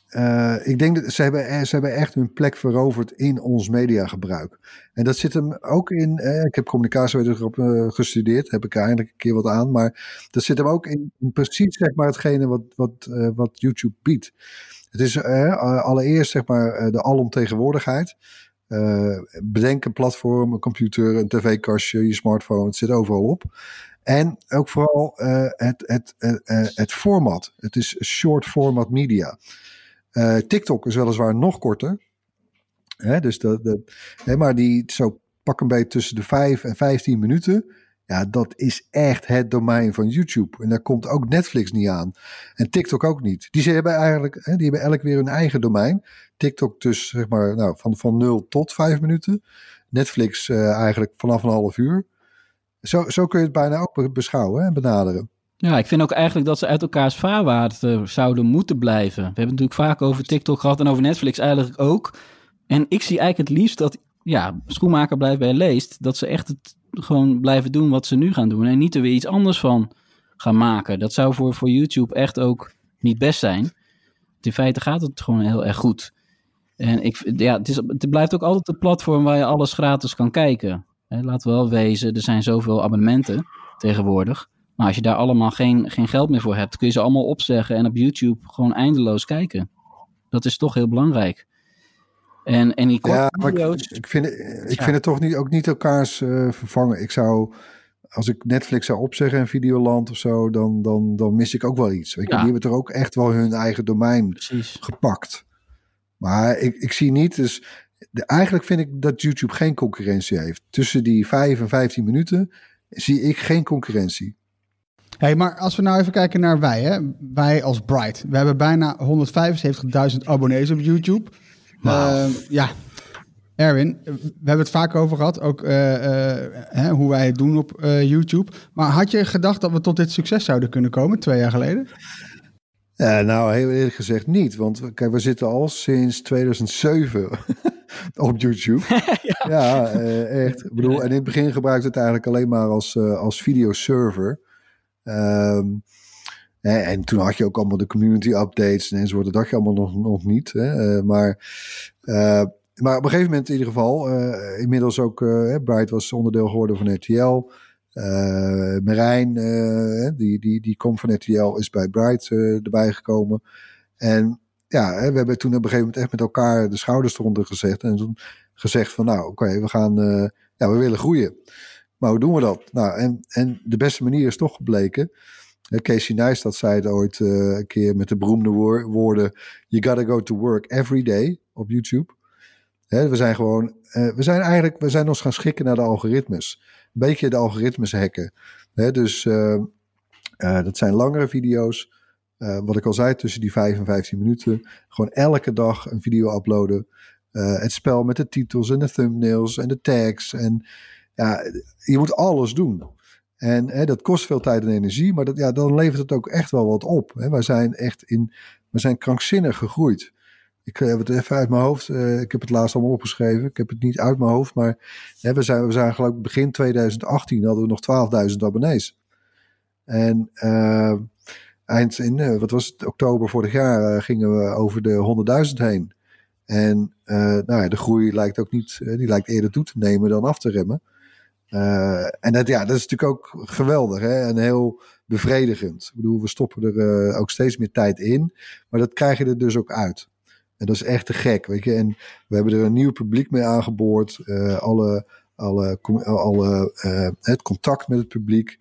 eh, ik denk dat ze hebben, eh, ze hebben echt hun plek veroverd in ons mediagebruik. En dat zit hem ook in. eh, ik heb communicatiewetenschap eh, gestudeerd, heb ik er eindelijk een keer wat aan. Maar dat zit hem ook in, in precies zeg maar, hetgene wat, wat, eh, wat YouTube biedt. Het is eh, allereerst zeg maar, eh, de alomtegenwoordigheid. Eh bedenk een platform, een computer, een tv-kastje, je smartphone, het zit overal op. En ook vooral het, het, het format. Het is short format media. TikTok is weliswaar nog korter. Hè, dus dat, dat, hè, maar die zo pak een beetje tussen de 5 en 15 minuten. Ja, dat is echt het domein van YouTube. En daar komt ook Netflix niet aan. En TikTok ook niet. Die hebben eigenlijk, hè, die hebben elk weer hun eigen domein. TikTok dus zeg maar nou, van, van 0 tot 5 minuten. Netflix eh, eigenlijk vanaf een half uur. Zo, zo kun je het bijna ook be- beschouwen en benaderen. Ja, ik vind ook eigenlijk dat ze uit elkaars vaarwater zouden moeten blijven. We hebben natuurlijk vaak over TikTok gehad en over Netflix eigenlijk ook. En ik zie eigenlijk het liefst dat, ja, schoenmaker blijft bij leest, dat ze echt het gewoon blijven doen wat ze nu gaan doen. En niet er weer iets anders van gaan maken. Dat zou voor, voor YouTube echt ook niet best zijn. In feite gaat het gewoon heel erg goed. En ik, ja, het, is, het blijft ook altijd een platform waar je alles gratis kan kijken. Hè, we wel wezen, er zijn zoveel abonnementen tegenwoordig. Maar als je daar allemaal geen, geen geld meer voor hebt, kun je ze allemaal opzeggen en op YouTube gewoon eindeloos kijken. Dat is toch heel belangrijk. En, en die korte Ja, maar video's. ik, ik, vind, het- ik Ja. vind het toch niet, ook niet elkaars eh, vervangen. Ik zou, als ik Netflix zou opzeggen en Videoland of zo, dan, dan, dan mis ik ook wel iets. Weet je, Ja. Die hebben toch ook echt wel hun eigen domein Precies. gepakt. Maar ik, ik zie niet, dus de, eigenlijk vind ik dat YouTube geen concurrentie heeft. Tussen die 5 en 15 minuten zie ik geen concurrentie. Hey, maar als we nou even kijken naar wij, hè? wij als Bright. We hebben bijna 175.000 abonnees op YouTube. Eh, ja, Erwin, we hebben het vaak over gehad, ook eh, eh, hè, hoe wij het doen op eh, YouTube. Maar had je gedacht dat we tot dit succes zouden kunnen komen twee jaar geleden? Nou, heel eerlijk gezegd niet. Want kijk, we zitten al sinds 2007 op YouTube. ja, echt. Ik bedoel, en in het begin gebruikte het eigenlijk alleen maar als, als videoserver. Ehm, hè, en toen had je ook allemaal de community updates en enzovoort. Dat had je allemaal nog, nog niet. Hè? Eh, maar, eh, maar op een gegeven moment in ieder geval, eh, inmiddels ook, Bright was onderdeel geworden van RTL. Marijn, die, die, die komt van RTL, is bij Bright erbij gekomen. En ja, we hebben toen op een gegeven moment echt met elkaar de schouders eronder gezet. En toen gezegd van nou, oké, we gaan, ja, we willen groeien. Maar hoe doen we dat? Nou, en, en de beste manier is toch gebleken. Casey Neistat zei het ooit eh, een keer met de beroemde woor- woorden: You gotta go to work every day op YouTube. Hè, we zijn gewoon, eh, we zijn eigenlijk, we zijn ons gaan schikken naar de algoritmes. Een beetje de algoritmes hacken. Hè, dus eh, dat zijn langere video's. Wat ik al zei, tussen die 5 en 15 minuten. Gewoon elke dag een video uploaden. Het spel met de titels en de thumbnails en de tags. En ja, je moet alles doen. En hè, dat kost veel tijd en energie, maar dat, ja, dan levert het ook echt wel wat op. Hè. Wij zijn echt in, we zijn krankzinnig gegroeid. Ik heb het even uit mijn hoofd. eh, ik heb het laatst allemaal opgeschreven. Ik heb het niet uit mijn hoofd, maar hè, we, zijn, we zijn geloof ik begin 2018 hadden we nog 12.000 abonnees. En eh, eind in, eh, wat was het, oktober vorig jaar eh, gingen we over de 100.000 heen. En eh, nou ja, de groei lijkt ook niet, eh, die lijkt eerder toe te nemen dan af te remmen. Uh, en dat, ja, dat is natuurlijk ook geweldig hè? en heel bevredigend. Ik bedoel, we stoppen er uh, ook steeds meer tijd in, maar dat krijg je er dus ook uit. En dat is echt te gek, weet je. En we hebben er een nieuw publiek mee aangeboord. Uh, alle, alle, alle het contact met het publiek.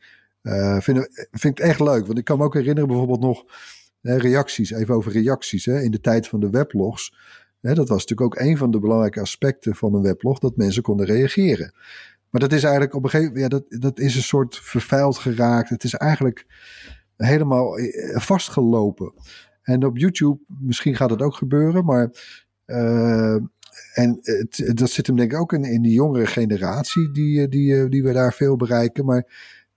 vind, vind ik echt leuk, want ik kan me ook herinneren bijvoorbeeld nog reacties, even over reacties hè, in de tijd van de weblogs. Dat was natuurlijk ook een van de belangrijke aspecten van een weblog, dat mensen konden reageren. Maar dat is eigenlijk op een gegeven moment, ja, dat, dat is een soort vervuild geraakt. Het is eigenlijk helemaal eh, vastgelopen. En op YouTube, misschien gaat het ook gebeuren, maar. Uh, en het, dat zit hem denk ik ook in, in die jongere generatie, die, die, die we daar veel bereiken. Maar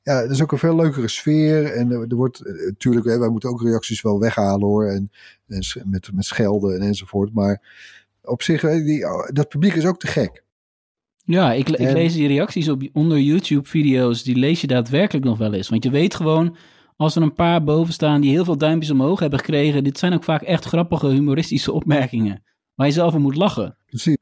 ja, het is ook een veel leukere sfeer. En er wordt natuurlijk, wij moeten ook reacties wel weghalen hoor. En, en met, met schelden en enzovoort. Maar op zich, die, dat publiek is ook te gek. Ja, ik, ik lees die reacties op, onder YouTube-video's, die lees je daadwerkelijk nog wel eens. Want je weet gewoon, als er een paar boven staan die heel veel duimpjes omhoog hebben gekregen, dit zijn ook vaak echt grappige, humoristische opmerkingen, waar je zelf om moet lachen. Precies.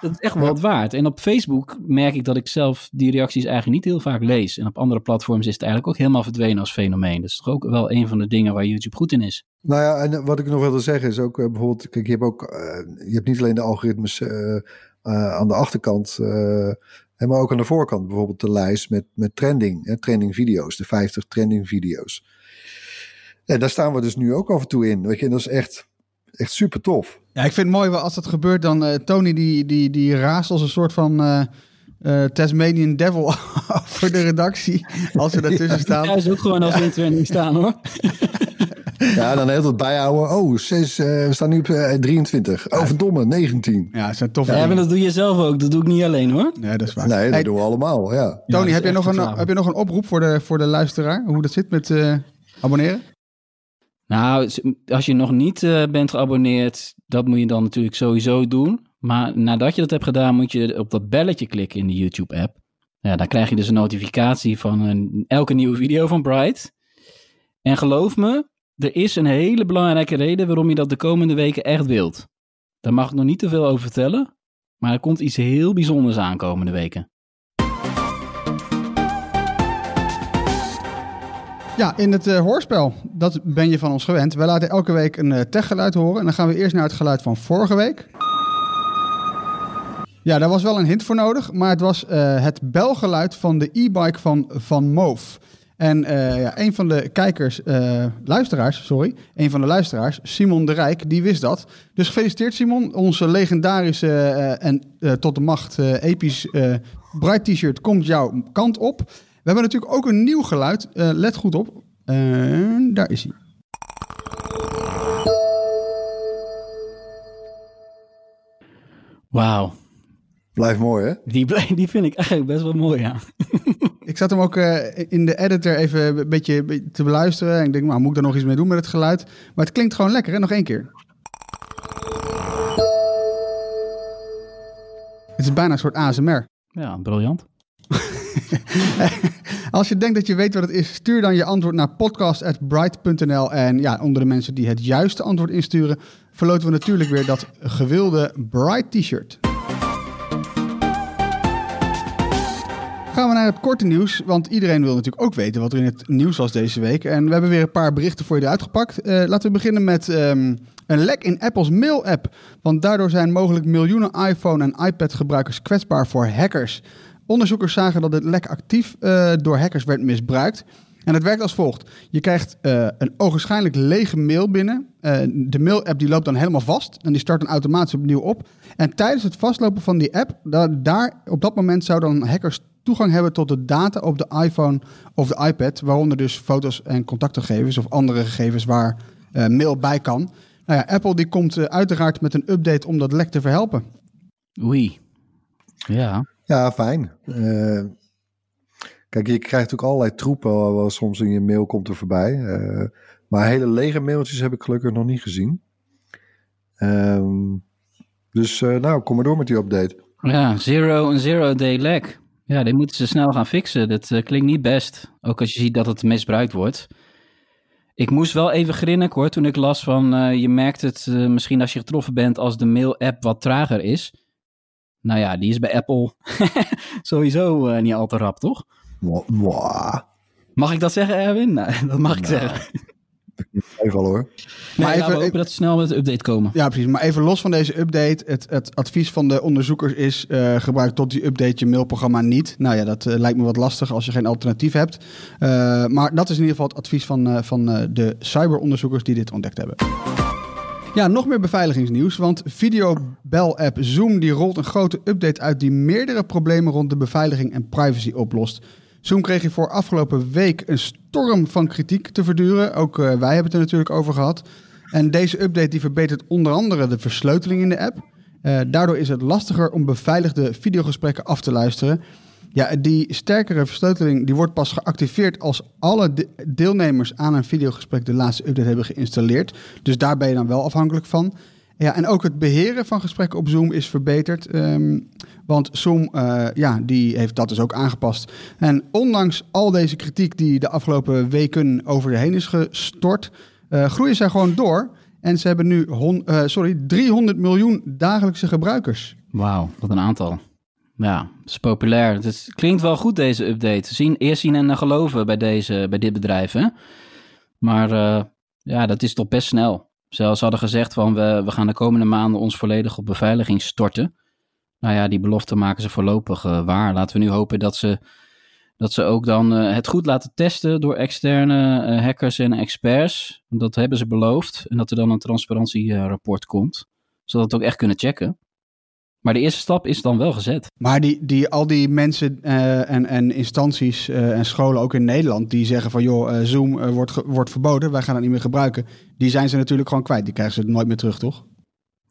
Dat is echt wel wat waard. En op Facebook merk ik dat ik zelf die reacties eigenlijk niet heel vaak lees. En op andere platforms is het eigenlijk ook helemaal verdwenen als fenomeen. Dat is toch ook wel een van de dingen waar YouTube goed in is. Nou ja, en wat ik nog wilde zeggen is ook uh, bijvoorbeeld, kijk, je hebt ook, uh, je hebt niet alleen de algoritmes uh, aan de achterkant, maar ook aan de voorkant. Bijvoorbeeld de lijst met, met trending, hè, trending video's, de 50 trending video's. En daar staan we dus nu ook af en toe in. Weet je, en dat is echt, echt super tof. Ja, ik vind het mooi als dat gebeurt, dan Tony die, die, die raast als een soort van uh, Tasmanian Devil voor de redactie. Als we daartussen staan. Ja, is ook gewoon als we in training staan hoor. Ja, dan heel het bijhouden. Oh, zes, we staan nu op 23. Oh, verdomme, 19. Ja, dat zijn toffe Ja, maar dat doe je zelf ook. Dat doe ik niet alleen hoor. Nee, dat is waar. Nee, dat hey, doen we allemaal, ja. Tony, Ja, heb, je nog een, heb je nog een oproep voor de, voor de luisteraar? Hoe dat zit met abonneren? Nou, als je nog niet uh, bent geabonneerd, dat moet je dan natuurlijk sowieso doen. Maar nadat je dat hebt gedaan, moet je op dat belletje klikken in de YouTube-app. Ja, dan krijg je dus een notificatie van een, elke nieuwe video van Bright. En geloof me, er is een hele belangrijke reden waarom je dat de komende weken echt wilt. Daar mag ik nog niet te veel over vertellen, maar er komt iets heel bijzonders aan komende weken. Ja, in het uh, hoorspel, dat ben je van ons gewend. Wij laten elke week een uh, techgeluid horen. En dan gaan we eerst naar het geluid van vorige week. Ja, daar was wel een hint voor nodig. Maar het was uh, het belgeluid van de e-bike van Van Moof. En ja, een van de kijkers, luisteraars, sorry, een van de luisteraars, Simon de Rijk, die wist dat. Dus gefeliciteerd Simon, onze legendarische en tot de macht episch Bright T-shirt komt jouw kant op. We hebben natuurlijk ook een nieuw geluid. Let goed op. Daar is hij. Wauw. Blijft mooi, hè? Die, die vind ik eigenlijk best wel mooi, ja. ik zat hem ook uh, in de editor even een beetje te beluisteren. En ik denk, nou, moet ik daar nog iets mee doen met het geluid? Maar het klinkt gewoon lekker, hè? Nog één keer. Het is bijna een soort ASMR. Ja, briljant. Als je denkt dat je weet wat het is, stuur dan je antwoord naar podcast.bright.nl. En ja, onder de mensen die het juiste antwoord insturen, verloten we natuurlijk weer dat gewilde Bright T-shirt. Gaan we naar het korte nieuws, want iedereen wil natuurlijk ook weten wat er in het nieuws was deze week. En we hebben weer een paar berichten voor je eruit gepakt. Uh, laten we beginnen met um, een lek in Apple's mail-app. Want daardoor zijn mogelijk miljoenen iPhone- en iPad-gebruikers kwetsbaar voor hackers. Onderzoekers zagen dat het lek actief uh, door hackers werd misbruikt. En het werkt als volgt. Je krijgt uh, een ogenschijnlijk lege mail binnen. De mail-app die loopt dan helemaal vast. En die start dan automatisch opnieuw op. En tijdens het vastlopen van die app, da daar, op dat moment zouden hackers toegang hebben tot de data op de iPhone of de iPad. Waaronder dus foto's en contactgegevens of andere gegevens waar uh, mail bij kan. Nou ja, Apple die komt uiteraard met een update om dat lek te verhelpen. Oei. Ja. Ja, fijn. Uh, kijk, je krijgt natuurlijk allerlei troepen wel soms in je mail komt er voorbij. Uh, maar hele lege mailtjes heb ik gelukkig nog niet gezien. Um, dus uh, nou, kom maar door met die update. Ja, zero en zero day lag. Ja, die moeten ze snel gaan fixen. Dat klinkt niet best. Ook als je ziet dat het misbruikt wordt. Ik moest wel even grinnen hoor, toen ik las van... je merkt het misschien als je getroffen bent als de mail-app wat trager is... nou ja, die is bij Apple sowieso niet al te rap, toch? Mag ik dat zeggen, Erwin? Nou, dat mag ik zeggen. Even al hoor. Maar Maar even, we hopen dat ze snel met een update komen. Ja, precies. Maar even los van deze update. Het, het advies van de onderzoekers is... eh, gebruik tot die update je mailprogramma niet. Nou ja, dat eh, lijkt me wat lastig als je geen alternatief hebt. Eh, maar dat is in ieder geval het advies van, van de cyberonderzoekers die dit ontdekt hebben. Ja, nog meer beveiligingsnieuws. Want videobel-app Zoom die rolt een grote update uit... die meerdere problemen rond de beveiliging en privacy oplost. Zoom kreeg hiervoor afgelopen week een storm van kritiek te verduren. Ook eh, wij hebben het er natuurlijk over gehad. En deze update die verbetert onder andere de versleuteling in de app. Eh, daardoor is het lastiger om beveiligde videogesprekken af te luisteren. Ja, die sterkere versleuteling die wordt pas geactiveerd als alle de- deelnemers aan een videogesprek de laatste update hebben geïnstalleerd. Dus daar ben je dan wel afhankelijk van. Ja, en ook het beheren van gesprekken op Zoom is verbeterd. ehm, want Zoom eh, ja, die heeft dat dus ook aangepast. En ondanks al deze kritiek die de afgelopen weken over de heen is gestort, eh, groeien zij gewoon door. En ze hebben nu hon- eh, sorry, 300 miljoen dagelijkse gebruikers. Wauw, wat een aantal. Ja, het is populair. Het klinkt wel goed, deze update. Zien, eerst zien en geloven bij, deze, bij dit bedrijf, hè? Maar ja, dat is toch best snel. Zelfs hadden gezegd van, we, we gaan de komende maanden ons volledig op beveiliging storten. Nou ja, die belofte maken ze voorlopig eh, waar. Laten we nu hopen dat ze, dat ze ook dan eh, het goed laten testen door externe eh, hackers en experts. Dat hebben ze beloofd. En dat er dan een transparantierapport komt. Zodat we het ook echt kunnen checken. Maar de eerste stap is dan wel gezet. Maar die, die, al die mensen eh, en, en instanties eh, en scholen ook in Nederland die zeggen van joh, eh, Zoom wordt, wordt verboden, wij gaan het niet meer gebruiken. Die zijn ze natuurlijk gewoon kwijt. Die krijgen ze nooit meer terug, toch?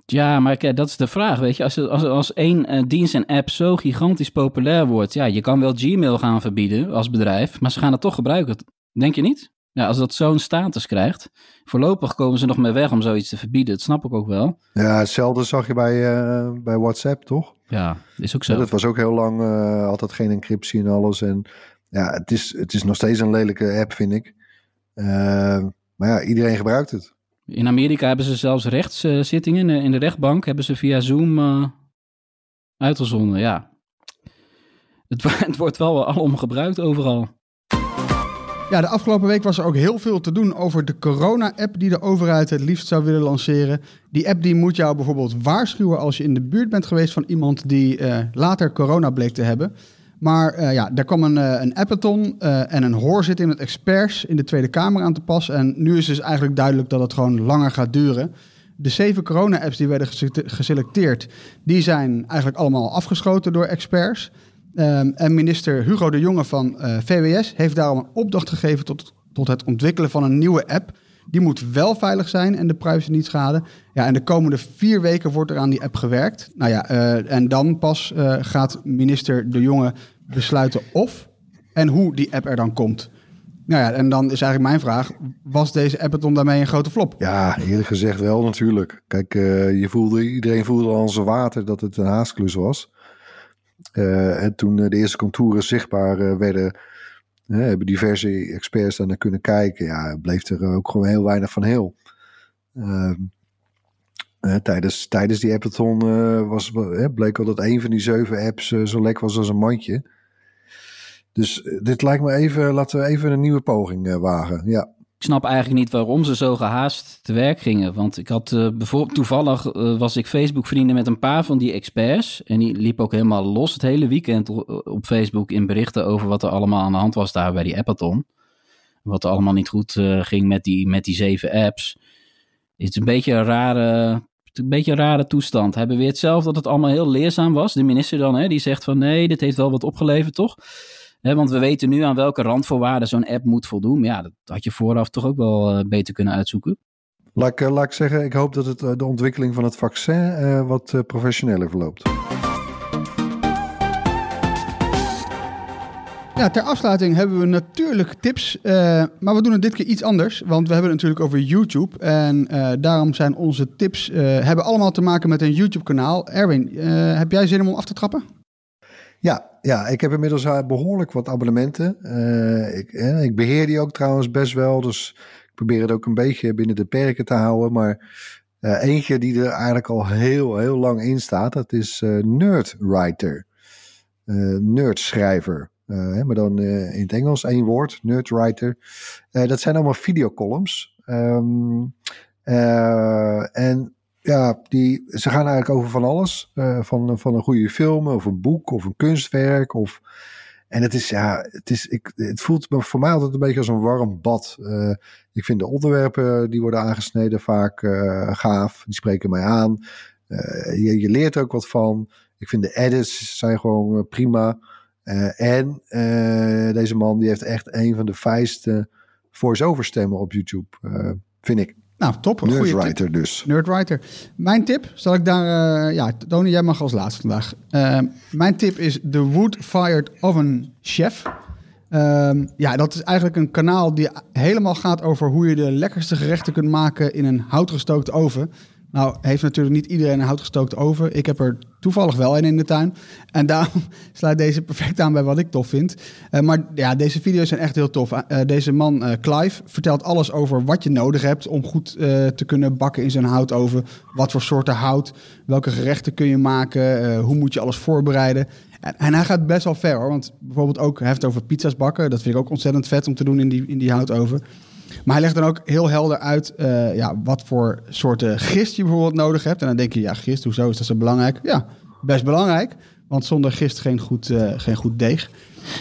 Ja, maar kijk, dat is de vraag, weet je. Als, als, als één dienst en app zo gigantisch populair wordt... ja, je kan wel Gmail gaan verbieden als bedrijf... maar ze gaan het toch gebruiken. Denk je niet? Ja, als dat zo'n status krijgt... voorlopig komen ze nog mee weg om zoiets te verbieden. Dat snap ik ook wel. Ja, hetzelfde zag je bij, eh, bij WhatsApp, toch? Ja, is ook Ja, zo. dat was ook heel lang, eh altijd geen encryptie en alles. En ja, het is, het is nog steeds een lelijke app, vind ik. Eh, maar ja, iedereen gebruikt het. In Amerika hebben ze zelfs rechtszittingen in de, rechtbank... hebben ze via Zoom uitgezonden, ja. Het, het wordt wel alom gebruikt overal. Ja, de afgelopen week was er ook heel veel te doen over de corona-app die de overheid het liefst zou willen lanceren. Die app die moet jou bijvoorbeeld waarschuwen als je in de buurt bent geweest van iemand die eh, later corona bleek te hebben. Maar eh, ja, daar kwam een, eh, een appathon en een hoorzitting met experts in de Tweede Kamer aan te pas. En nu is dus eigenlijk duidelijk dat het gewoon langer gaat duren. De zeven corona-apps die werden gese- geselecteerd, die zijn eigenlijk allemaal afgeschoten door experts. Ehm, en minister Hugo de Jonge van eh, VWS heeft daarom een opdracht gegeven tot, tot het ontwikkelen van een nieuwe app. Die moet wel veilig zijn en de privacy niet schaden. Ja, en de komende vier weken wordt er aan die app gewerkt. Nou ja, eh, en dan pas eh, gaat minister de Jonge besluiten of en hoe die app er dan komt. Nou ja, en dan is eigenlijk mijn vraag: was deze appathon daarmee een grote flop? Ja, eerlijk gezegd wel natuurlijk. Kijk, je voelde, iedereen voelde al zijn water dat het een haasklus was. Eh, en toen eh, de eerste contouren zichtbaar eh, werden, hebben diverse experts daar naar kunnen kijken. Ja, bleef er ook gewoon heel weinig van heel. Ehm, eh, tijdens, tijdens die appathon was, bleek al dat een van die zeven apps zo lek was als een mandje. Dus dit lijkt me even, laten we even een nieuwe poging wagen. Ja. Snap eigenlijk niet waarom ze zo gehaast te werk gingen. Want ik had eh, bijvoorbeeld toevallig eh, was ik Facebook vrienden met een paar van die experts. En die liep ook helemaal los het hele weekend o- op Facebook in berichten over wat er allemaal aan de hand was daar bij die appathon. Wat er allemaal niet goed eh, ging met die, met die zeven apps. Het is een beetje een rare, een beetje een rare toestand. Hij beweert zelf dat het allemaal heel leerzaam was. De minister dan, hè, die zegt van nee, dit heeft wel wat opgeleverd, toch? Hè, want we weten nu aan welke randvoorwaarden zo'n app moet voldoen. Maar ja, dat had je vooraf toch ook wel eh, beter kunnen uitzoeken. Laat ik, eh, laat ik zeggen, ik hoop dat het, eh, de ontwikkeling van het vaccin eh, wat professioneler verloopt. Ja, ter afsluiting hebben we natuurlijk tips, eh, maar we doen het dit keer iets anders, want we hebben het natuurlijk over YouTube en eh, daarom zijn onze tips eh, hebben allemaal te maken met een YouTube-kanaal. Erwin, eh, heb jij zin om af te trappen? Ja, ja, ik heb inmiddels eh, behoorlijk wat abonnementen. Eh, ik, eh, ik beheer die ook trouwens best wel, dus ik probeer het ook een beetje binnen de perken te houden. Maar Uh, eentje die er eigenlijk al heel, heel lang in staat, dat is Nerdwriter. Nerdschrijver. maar dan in het Engels één woord, Nerdwriter. dat zijn allemaal videocolumns. Um, en ja, die, ze gaan eigenlijk over van alles. van, van een goede film, of een boek, of een kunstwerk. Of, en het is, ja, het, is, ik, het voelt voor mij altijd een beetje als een warm bad. Ik vind de onderwerpen die worden aangesneden vaak uh, gaaf. Die spreken mij aan. Je, je, leert er ook wat van. Ik vind de edits zijn gewoon prima. en deze man die heeft echt een van de fijnste voice-over stemmen op YouTube. vind ik. Nou, top. Nerdwriter dus. Nerdwriter. Mijn tip, zal ik daar... ja, Tony, jij mag als laatste vandaag. mijn tip is de Wood Fired Oven Chef. Um, ja, dat is eigenlijk een kanaal die helemaal gaat over hoe je de lekkerste gerechten kunt maken in een houtgestookte oven. Nou, heeft natuurlijk niet iedereen een houtgestookte oven. Ik heb er toevallig wel een in de tuin. En daarom sluit deze perfect aan bij wat ik tof vind. Uh, maar ja, deze video's zijn echt heel tof. Uh, deze man, Clive, vertelt alles over wat je nodig hebt om goed te kunnen bakken in zijn houtoven. Wat voor soorten hout, welke gerechten kun je maken, hoe moet je alles voorbereiden. En, en, hij gaat best wel ver hoor. Want bijvoorbeeld ook, hij heeft over pizza's bakken. Dat vind ik ook ontzettend vet om te doen in die, in die houtoven. Maar hij legt dan ook heel helder uit uh, ja, wat voor soorten gist je bijvoorbeeld nodig hebt. En dan denk je, ja, gist, hoezo is dat zo belangrijk? Ja, best belangrijk. Want zonder gist geen goed, uh, geen goed deeg.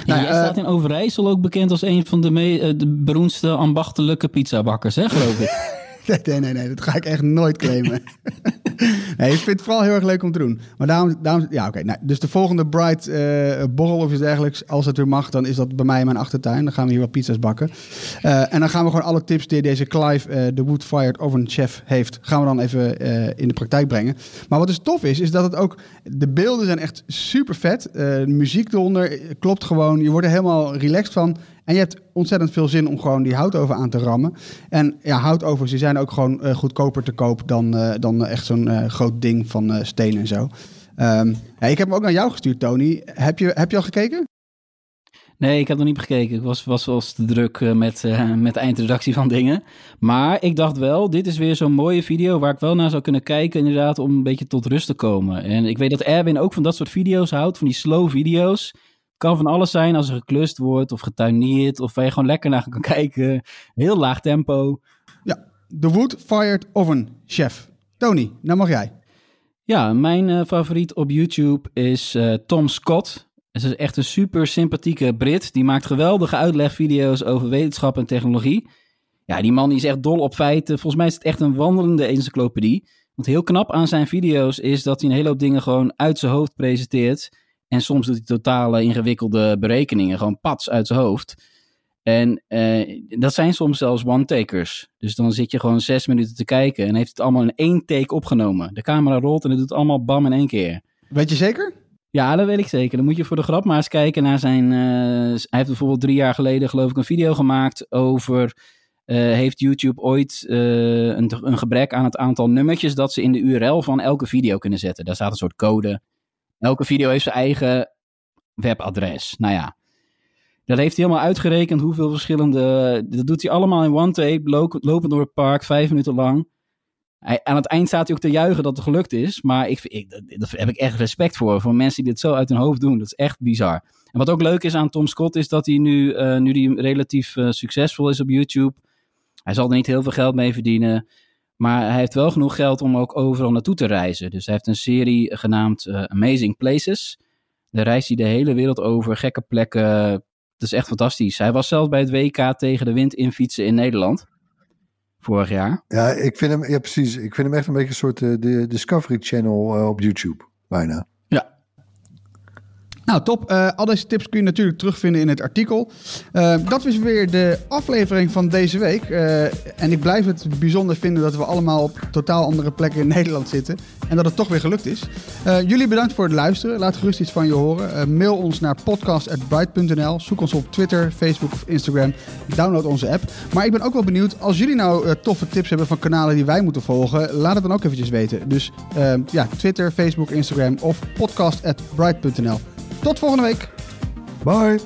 Nou, ja, jij staat in Overijssel ook bekend als een van de, me, de beroemdste ambachtelijke pizzabakkers, hè, geloof ik. Nee, nee, nee, dat ga ik echt nooit claimen. nee, ik vind het vooral heel erg leuk om te doen. Maar daarom, daarom ja, oké. nou, dus de volgende Bright uh, borrel of iets dergelijks, als het weer mag, dan is dat bij mij in mijn achtertuin. Dan gaan we hier wat pizza's bakken. Uh, en dan gaan we gewoon alle tips die deze Clive, uh, de Wood Fired Oven Chef, heeft, gaan we dan even in de praktijk brengen. Maar wat dus tof is, is dat het ook, de beelden zijn echt super vet. muziek eronder klopt gewoon. Je wordt er helemaal relaxed van. En je hebt ontzettend veel zin om gewoon die houtoven aan te rammen. En ja, houtovens die zijn ook gewoon uh, goedkoper te koop dan, uh, dan echt zo'n uh, groot ding van steen en zo. Um, ja, ik heb hem ook naar jou gestuurd, Tony. Heb je, heb je al gekeken? Nee, ik heb nog niet gekeken. Ik was, was wel te druk met, met de eindredactie van dingen. Maar ik dacht wel, dit is weer zo'n mooie video waar ik wel naar zou kunnen kijken, inderdaad, om een beetje tot rust te komen. En ik weet dat Erwin ook van dat soort video's houdt, van die slow video's kan van alles zijn als er geklust wordt of getuineerd of waar je gewoon lekker naar kan kijken. Heel laag tempo. Ja, de Wood Fired Oven Chef. Tony, nou mag jij. Ja, mijn uh, favoriet op YouTube is uh, Tom Scott. Het is echt een super sympathieke Brit. Die maakt geweldige uitlegvideo's over wetenschap en technologie. Ja, die man die is echt dol op feiten. Volgens mij is het echt een wandelende encyclopedie. Want heel knap aan zijn video's is dat hij een hele hoop dingen gewoon uit zijn hoofd presenteert. En soms doet hij totale ingewikkelde berekeningen, gewoon pats uit zijn hoofd. En eh, dat zijn soms zelfs one-takers. Dus dan zit je gewoon zes minuten te kijken en heeft het allemaal in één take opgenomen. De camera rolt en het doet allemaal bam in één keer. Weet je zeker? Ja, dat weet ik zeker. Dan moet je voor de grap maar eens kijken naar zijn... Uh, hij heeft bijvoorbeeld drie jaar geleden geloof ik een video gemaakt over... Uh, heeft YouTube ooit een, een gebrek aan het aantal nummertjes dat ze in de URL van elke video kunnen zetten. Daar staat een soort code. Elke video heeft zijn eigen webadres. Nou ja, dat heeft hij helemaal uitgerekend hoeveel verschillende... Dat doet hij allemaal in one tape, lopend door het park, vijf minuten lang. Hij, aan het eind staat hij ook te juichen dat het gelukt is. Maar ik, ik, daar heb ik echt respect voor. Voor mensen die dit zo uit hun hoofd doen. Dat is echt bizar. En wat ook leuk is aan Tom Scott is dat hij nu, uh, nu die relatief uh, succesvol is op YouTube. Hij zal er niet heel veel geld mee verdienen. Maar hij heeft wel genoeg geld om ook overal naartoe te reizen. Dus hij heeft een serie genaamd uh, Amazing Places. Daar reist hij de hele wereld over, gekke plekken. Dat is echt fantastisch. Hij was zelfs bij het WK tegen de wind in fietsen in Nederland. Vorig jaar. Ja, ik vind hem, ja precies. Ik vind hem echt een beetje een soort uh, de Discovery Channel uh, op YouTube. Bijna. Nou, top. Uh, al deze tips kun je natuurlijk terugvinden in het artikel. Uh, dat is weer de aflevering van deze week. Uh, en ik blijf het bijzonder vinden dat we allemaal op totaal andere plekken in Nederland zitten. En dat het toch weer gelukt is. jullie bedankt voor het luisteren. Laat gerust iets van je horen. mail ons naar podcast.bright.nl. Zoek ons op Twitter, Facebook of Instagram. Download onze app. Maar ik ben ook wel benieuwd, als jullie nou toffe tips hebben van kanalen die wij moeten volgen, laat het dan ook eventjes weten. Dus ja, Twitter, Facebook, Instagram of podcast.bright.nl. Tot volgende week. Bye.